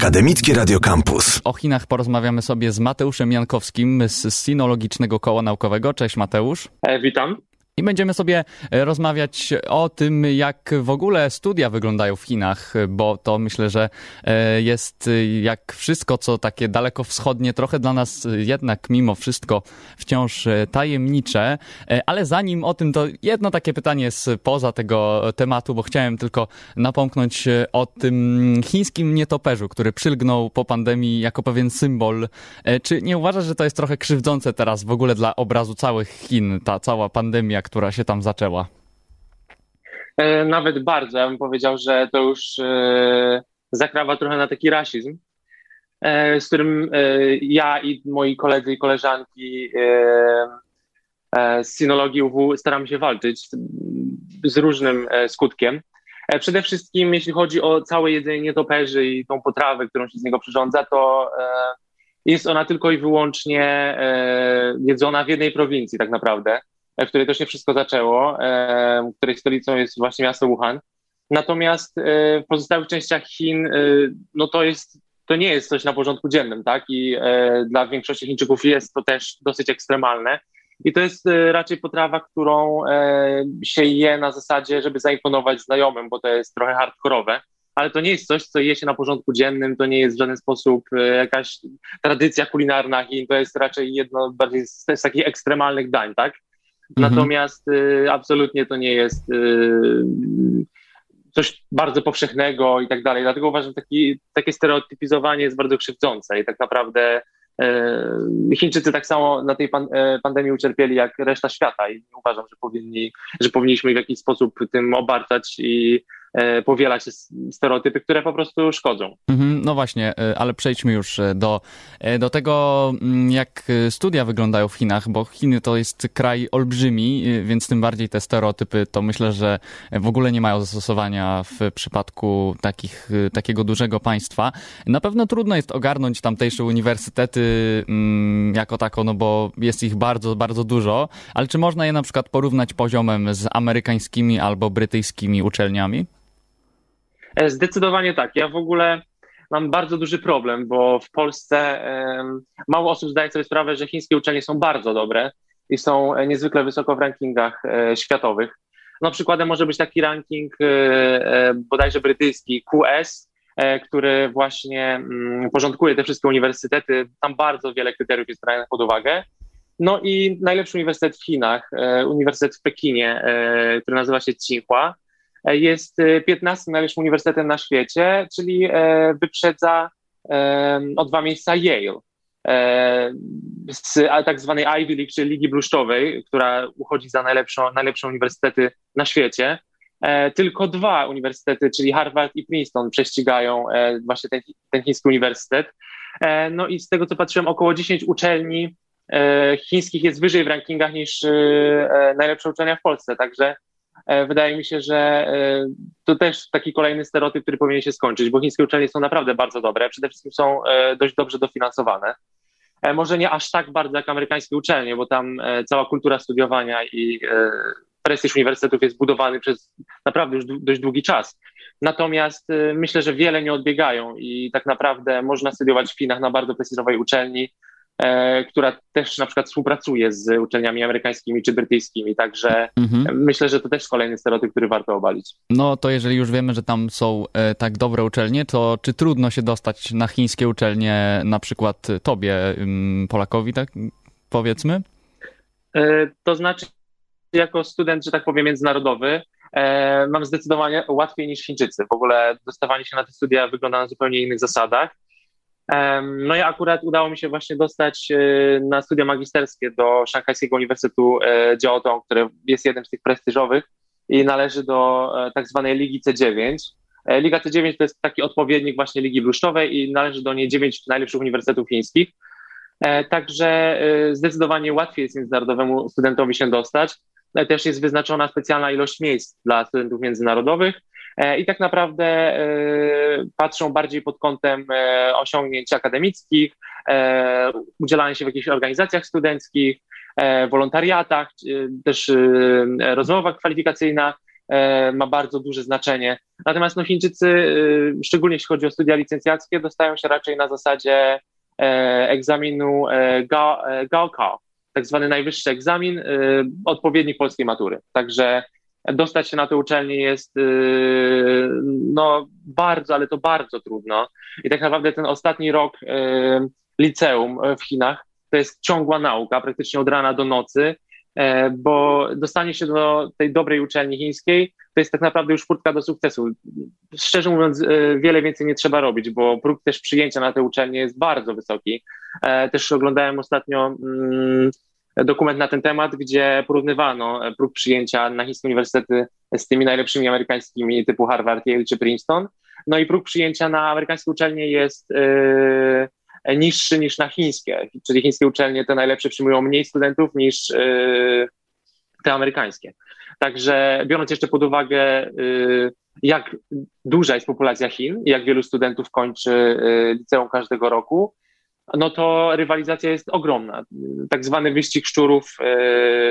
Akademickie Radio Campus. O Chinach porozmawiamy sobie z Mateuszem Jankowskim z Sinologicznego Koła Naukowego. Cześć Mateusz. E, witam. I będziemy sobie e, rozmawiać o tym, jak w ogóle studia wyglądają w Chinach, bo to myślę, że e, jest e, jak wszystko, co takie daleko wschodnie, trochę dla nas jednak mimo wszystko wciąż tajemnicze. Ale zanim o tym, to jedno takie pytanie poza tego tematu, bo chciałem tylko napomknąć o tym chińskim nietoperzu, który przylgnął po pandemii jako pewien symbol. Czy nie uważasz, że to jest trochę krzywdzące teraz w ogóle dla obrazu całych Chin, ta cała pandemia, która się tam zaczęła? E, nawet bardzo. Ja bym powiedział, że to już e, zakrawa trochę na taki rasizm, e, z którym ja i moi koledzy i koleżanki z sinologii UW staramy się walczyć z różnym skutkiem. Przede wszystkim, jeśli chodzi o całe jedzenie nietoperzy i tą potrawę, którą się z niego przyrządza, to jest ona tylko i wyłącznie jedzona w jednej prowincji, tak naprawdę w której to się wszystko zaczęło, której stolicą jest właśnie miasto Wuhan. Natomiast e, w pozostałych częściach Chin, e, no to jest, to nie jest coś na porządku dziennym, tak? I e, dla większości Chińczyków jest to też dosyć ekstremalne. I to jest raczej potrawa, którą się je na zasadzie, żeby zaimponować znajomym, bo to jest trochę hardkorowe. Ale to nie jest coś, co je się na porządku dziennym, to nie jest w żaden sposób jakaś tradycja kulinarna Chin, to jest raczej jedno bardziej z, z takich ekstremalnych dań, tak? Mhm. Natomiast y, absolutnie to nie jest y, coś bardzo powszechnego i tak dalej. Dlatego uważam, że taki, takie stereotypizowanie jest bardzo krzywdzące i tak naprawdę y, Chińczycy tak samo na tej pan, pandemii ucierpieli jak reszta świata i uważam, że, powinni, że powinniśmy w jakiś sposób tym obarczać i E, powielać stereotypy, które po prostu szkodzą. Mhm, no właśnie, e, ale przejdźmy już e, do, do tego, mm, jak studia wyglądają w Chinach, bo Chiny to jest kraj olbrzymi, więc tym bardziej te stereotypy to myślę, że w ogóle nie mają zastosowania w przypadku takich, takiego dużego państwa. Na pewno trudno jest ogarnąć tamtejsze uniwersytety mm, jako tako, no bo jest ich bardzo, bardzo dużo, ale czy można je na przykład porównać poziomem z amerykańskimi albo brytyjskimi uczelniami? E, zdecydowanie tak. Ja w ogóle mam bardzo duży problem, bo w Polsce mało osób zdaje sobie sprawę, że chińskie uczelnie są bardzo dobre i są e, niezwykle wysoko w rankingach e, światowych. No przykładem może być taki ranking bodajże brytyjski QS, który właśnie mm, porządkuje te wszystkie uniwersytety. Tam bardzo wiele kryteriów jest branych pod uwagę. No i najlepszy uniwersytet w Chinach, uniwersytet w Pekinie, który nazywa się Tsinghua, jest 15 e, najlepszym uniwersytetem na świecie, czyli e, wyprzedza o dwa miejsca Yale. Z tak zwanej Ivy League, czyli Ligi Bluszczowej, która uchodzi za najlepszą, najlepsze uniwersytety na świecie. Tylko dwa uniwersytety, czyli Harvard i Princeton, prześcigają właśnie ten, ten chiński uniwersytet. No i z tego, co patrzyłem, około 10 uczelni chińskich jest wyżej w rankingach niż najlepsze uczelnia w Polsce. Także E, wydaje mi się, że e, to też taki kolejny stereotyp, który powinien się skończyć, bo chińskie uczelnie są naprawdę bardzo dobre, przede wszystkim są e, dość dobrze dofinansowane. Może nie aż tak bardzo jak amerykańskie uczelnie, bo tam cała kultura studiowania i prestiż uniwersytetów jest budowany przez naprawdę już dość długi czas. Natomiast myślę, że wiele nie odbiegają i tak naprawdę można studiować w Chinach na bardzo prestiżowej uczelni, E, która też na przykład współpracuje z uczelniami amerykańskimi czy brytyjskimi, także mhm. myślę, że to też kolejny stereotyp, który warto obalić. No to jeżeli już wiemy, że tam są e, tak dobre uczelnie, to czy trudno się dostać na chińskie uczelnie, na przykład tobie, Polakowi, tak powiedzmy? E, to znaczy, jako student, że tak powiem, międzynarodowy, mam zdecydowanie łatwiej niż Chińczycy. W ogóle dostawanie się na te studia wygląda na zupełnie innych zasadach. No i akurat udało mi się właśnie dostać e, na studia magisterskie do Szanghajskiego Uniwersytetu e, Jiaotong, który jest jednym z tych prestiżowych i należy do e, tak zwanej Ligi C9. Liga C9 to jest taki odpowiednik właśnie Ligi Bluszczowej i należy do niej dziewięć najlepszych uniwersytetów chińskich. Także zdecydowanie łatwiej jest międzynarodowemu studentowi się dostać. Też jest wyznaczona specjalna ilość miejsc dla studentów międzynarodowych. E, i tak naprawdę e, patrzą bardziej pod kątem e, osiągnięć akademickich, udzielania się w jakichś organizacjach studenckich, wolontariatach, też rozmowa kwalifikacyjna. ma bardzo duże znaczenie. Natomiast no, Chińczycy, szczególnie jeśli chodzi o studia licencjackie, dostają się raczej na zasadzie egzaminu Gaokao, tak zwany najwyższy egzamin, odpowiednik polskiej matury. Także dostać się na tę uczelnię jest no, bardzo, ale to bardzo trudno. I tak naprawdę ten ostatni rok liceum w Chinach to jest ciągła nauka, praktycznie od rana do nocy, e, bo dostanie się do tej dobrej uczelni chińskiej to jest tak naprawdę już furtka do sukcesu. Szczerze mówiąc, wiele więcej nie trzeba robić, bo próg też przyjęcia na tę uczelnię jest bardzo wysoki. E, też oglądałem ostatnio mm, dokument na ten temat, gdzie porównywano próg przyjęcia na chińskie uniwersytety z tymi najlepszymi amerykańskimi typu Harvard, Yale czy Princeton. No i próg przyjęcia na amerykańskie uczelnie jest niższy niż na chińskie, czyli chińskie uczelnie te najlepsze przyjmują mniej studentów niż y, te amerykańskie. Także biorąc jeszcze pod uwagę, jak duża jest populacja Chin, jak wielu studentów kończy liceum każdego roku, no to rywalizacja jest ogromna. Tak zwany wyścig szczurów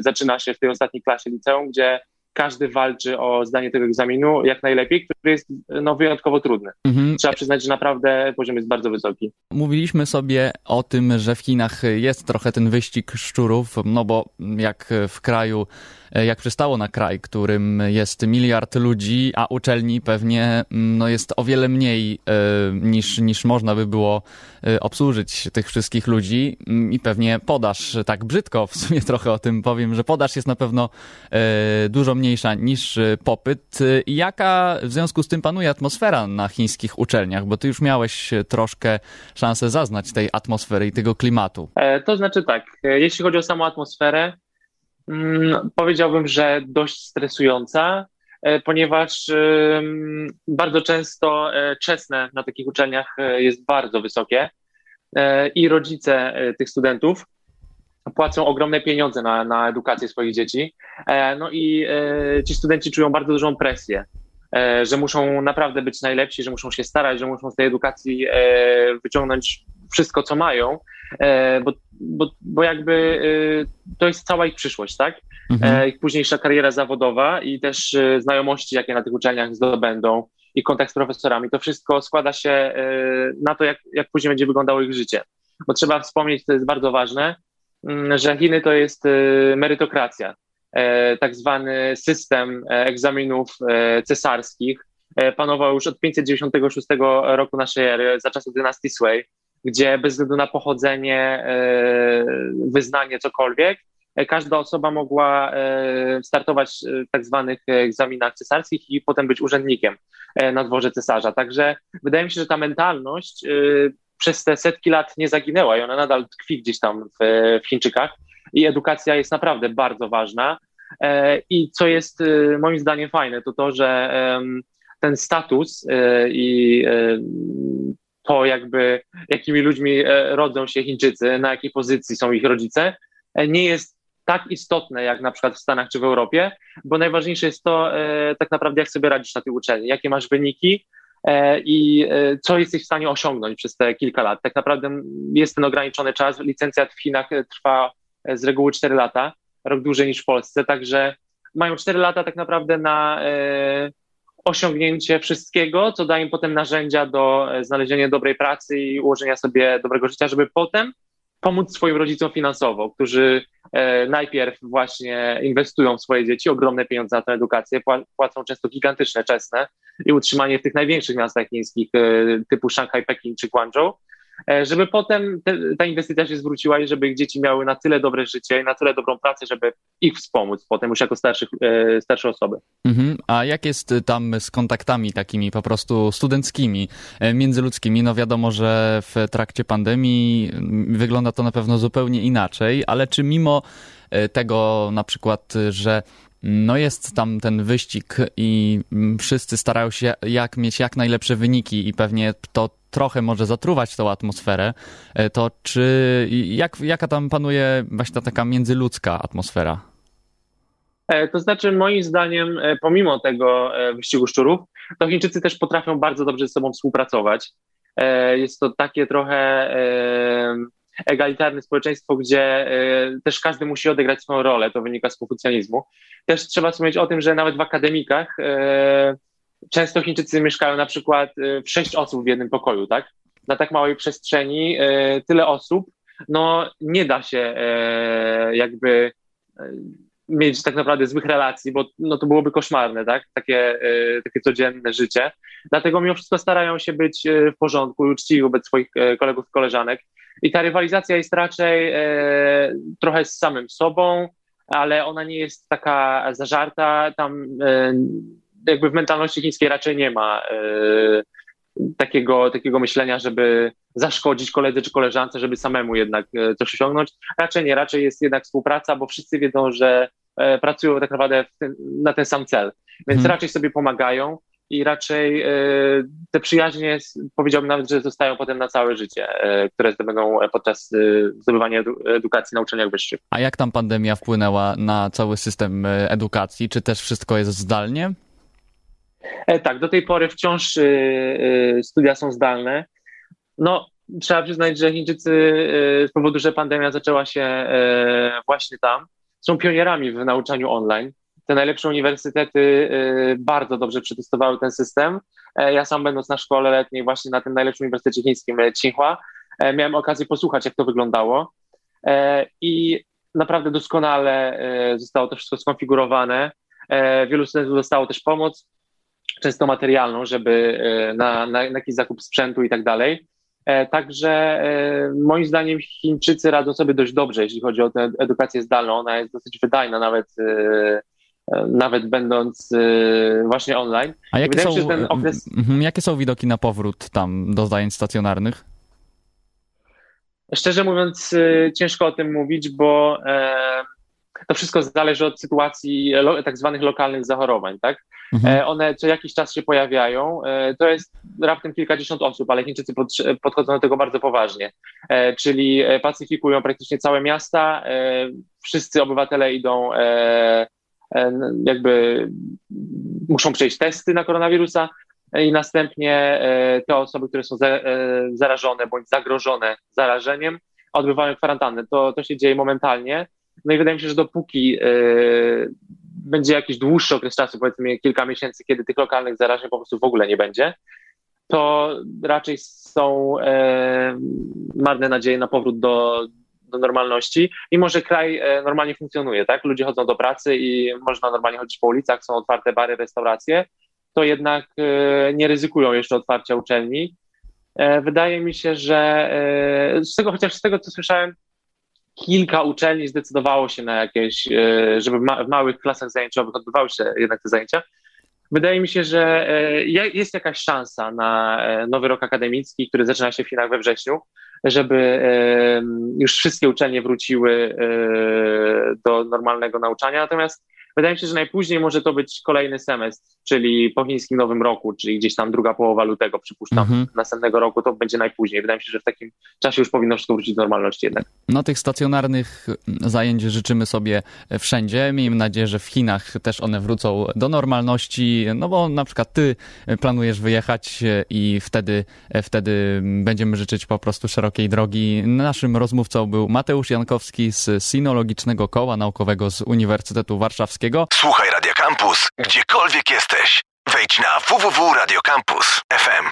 zaczyna się w tej ostatniej klasie liceum, gdzie każdy walczy o zdanie tego egzaminu jak najlepiej, który jest no, wyjątkowo trudny. Mhm. Trzeba przyznać, że naprawdę poziom jest bardzo wysoki. Mówiliśmy sobie o tym, że w Chinach jest trochę ten wyścig szczurów, no bo jak w kraju E, jak przystało na kraj, którym jest miliard ludzi, a uczelni pewnie no, jest o wiele mniej e, niż, niż można by było e, obsłużyć tych wszystkich ludzi i pewnie podaż, tak brzydko w sumie trochę o tym powiem, że podaż jest na pewno dużo mniejsza niż popyt. Jaka w związku z tym panuje atmosfera na chińskich uczelniach? Bo ty już miałeś troszkę szansę zaznać tej atmosfery i tego klimatu. To znaczy tak, jeśli chodzi o samą atmosferę, Mm, powiedziałbym, że dość stresująca, e, ponieważ bardzo często e, czesne na takich uczelniach e, jest bardzo wysokie i rodzice tych studentów płacą ogromne pieniądze na, na edukację swoich dzieci. No i ci studenci czują bardzo dużą presję, że muszą naprawdę być najlepsi, że muszą się starać, że muszą z tej edukacji wyciągnąć wszystko, co mają, e, bo, bo, bo jakby e, to jest cała ich przyszłość, tak? Mhm. E, ich późniejsza kariera zawodowa i też znajomości, jakie na tych uczelniach zdobędą i kontakt z profesorami. To wszystko składa się na to, jak, jak później będzie wyglądało ich życie. Bo trzeba wspomnieć, to jest bardzo ważne, że Chiny to jest merytokracja. Tak zwany system egzaminów cesarskich panował już od 596 roku naszej ery, za czasów dynastii Sui gdzie bez względu na pochodzenie, e, wyznanie, cokolwiek, e, każda osoba mogła e, startować w tak zwanych egzaminach cesarskich i potem być urzędnikiem na dworze cesarza. Także wydaje mi się, że ta mentalność przez te setki lat nie zaginęła i ona nadal tkwi gdzieś tam w, w Chińczykach i edukacja jest naprawdę bardzo ważna. I co jest moim zdaniem fajne, to to, że ten status i to jakby jakimi ludźmi e, rodzą się Chińczycy, na jakiej pozycji są ich rodzice, e, nie jest tak istotne jak na przykład w Stanach czy w Europie, bo najważniejsze jest to e, tak naprawdę, jak sobie radzisz na tej uczelni, jakie masz wyniki i co jesteś w stanie osiągnąć przez te kilka lat. Tak naprawdę jest ten ograniczony czas. Licencjat w Chinach trwa z reguły 4 lata, rok dłużej niż w Polsce, także mają 4 lata tak naprawdę na osiągnięcie wszystkiego, co da im potem narzędzia do e, znalezienia dobrej pracy i ułożenia sobie dobrego życia, żeby potem pomóc swoim rodzicom finansowo, którzy e, najpierw właśnie inwestują w swoje dzieci ogromne pieniądze na tę edukację, płacą często gigantyczne czesne i utrzymanie w tych największych miastach chińskich e, typu Szanghaj, Pekin czy Guangzhou, żeby potem te, ta inwestycja się zwróciła i żeby ich dzieci miały na tyle dobre życie i na tyle dobrą pracę, żeby ich wspomóc potem już jako starszych, e, starsze osoby. Mhm. A jak jest tam z kontaktami takimi po prostu studenckimi, e, międzyludzkimi? No wiadomo, że w trakcie pandemii wygląda to na pewno zupełnie inaczej, ale czy mimo tego na przykład, że no jest tam ten wyścig i wszyscy starają się jak mieć jak najlepsze wyniki i pewnie to trochę może zatruwać tą atmosferę, e, to czy jak, jaka tam panuje właśnie ta taka międzyludzka atmosfera? E, to znaczy, moim zdaniem, e, pomimo tego wyścigu szczurów, to Chińczycy też potrafią bardzo dobrze ze sobą współpracować. Jest to takie trochę egalitarne społeczeństwo, gdzie też każdy musi odegrać swoją rolę, to wynika z konfucjanizmu. Też trzeba wspomnieć o tym, że nawet w akademikach często Chińczycy mieszkają na przykład w sześć osób w jednym pokoju, tak? Na tak małej przestrzeni tyle osób, no nie da się jakby mieć tak naprawdę złych relacji, bo no, to byłoby koszmarne, tak? Takie, e, takie codzienne życie. Dlatego mimo wszystko starają się być e, w porządku i uczciwi wobec swoich e, kolegów i koleżanek. I ta rywalizacja jest raczej trochę z samym sobą, ale ona nie jest taka zażarta. Tam jakby w mentalności chińskiej raczej nie ma takiego, takiego myślenia, żeby zaszkodzić koledze czy koleżance, żeby samemu jednak e, coś osiągnąć. Raczej nie, raczej jest jednak współpraca, bo wszyscy wiedzą, że e, pracują tak naprawdę ten, na ten sam cel, więc hmm. raczej sobie pomagają i raczej e, te przyjaźnie, powiedziałbym nawet, że zostają potem na całe życie, które zdobędą podczas zdobywania edukacji na uczelniach wyższych. A jak tam pandemia wpłynęła na cały system edukacji? Czy też wszystko jest zdalnie? E, tak, do tej pory wciąż studia są zdalne. No, trzeba przyznać, że Chińczycy z powodu, że pandemia zaczęła się e, właśnie tam, są pionierami w nauczaniu online. Te najlepsze uniwersytety bardzo dobrze przetestowały ten system. E, ja sam będąc na szkole letniej właśnie na tym najlepszym uniwersytecie chińskim Tsinghua, miałem okazję posłuchać, jak to wyglądało. I naprawdę doskonale zostało to wszystko skonfigurowane. Wielu studentów dostało też pomoc często materialną, żeby e, na, na, na jakiś zakup sprzętu i tak dalej. E, także e, moim zdaniem Chińczycy radzą sobie dość dobrze, jeśli chodzi o tę edukację zdalną. Ona jest dosyć wydajna, nawet, nawet będąc właśnie online. A jakie są, okres... Jakie są widoki na powrót tam do zajęć stacjonarnych? Szczerze mówiąc, ciężko o tym mówić, bo to wszystko zależy od sytuacji tak zwanych lokalnych zachorowań, tak? Mhm. E, one co jakiś czas się pojawiają. E, to jest raptem kilkadziesiąt osób, ale Chińczycy podchodzą do tego bardzo poważnie. E, czyli pacyfikują praktycznie całe miasta. Wszyscy obywatele idą jakby muszą przejść testy na koronawirusa i następnie te osoby, które są zarażone bądź zagrożone zarażeniem, odbywają kwarantannę. To, to się dzieje momentalnie. No i wydaje mi się, że dopóki będzie jakiś dłuższy okres czasu, powiedzmy kilka miesięcy, kiedy tych lokalnych zarażeń po prostu w ogóle nie będzie, to raczej są e, marne nadzieje na powrót do, do normalności, mimo że kraj e, normalnie funkcjonuje, tak? Ludzie chodzą do pracy i można normalnie chodzić po ulicach, są otwarte bary, restauracje, to jednak e, nie ryzykują jeszcze otwarcia uczelni. E, wydaje mi się, że z tego, chociaż z tego, co słyszałem, kilka uczelni zdecydowało się na jakieś, żeby w małych klasach zajęciowych odbywały się jednak te zajęcia. Wydaje mi się, że jest jakaś szansa na nowy rok akademicki, który zaczyna się w Chinach we wrześniu, żeby już wszystkie uczelnie wróciły do normalnego nauczania. Natomiast Wydaje mi się, że najpóźniej może to być kolejny semestr, czyli po chińskim nowym roku, czyli gdzieś tam druga połowa lutego, przypuszczam, mhm. następnego roku to będzie najpóźniej. Wydaje mi się, że w takim czasie już powinno wszystko wrócić do normalności jednak. No tych stacjonarnych zajęć życzymy sobie wszędzie. Miejmy nadzieję, że w Chinach też one wrócą do normalności, no bo na przykład ty planujesz wyjechać i wtedy, wtedy będziemy życzyć po prostu szerokiej drogi. Naszym rozmówcą był Mateusz Jankowski z Sinologicznego Koła Naukowego z Uniwersytetu Warszawskiego Słuchaj Radio Campus, gdziekolwiek jesteś. Wejdź na www.radiocampus.fm.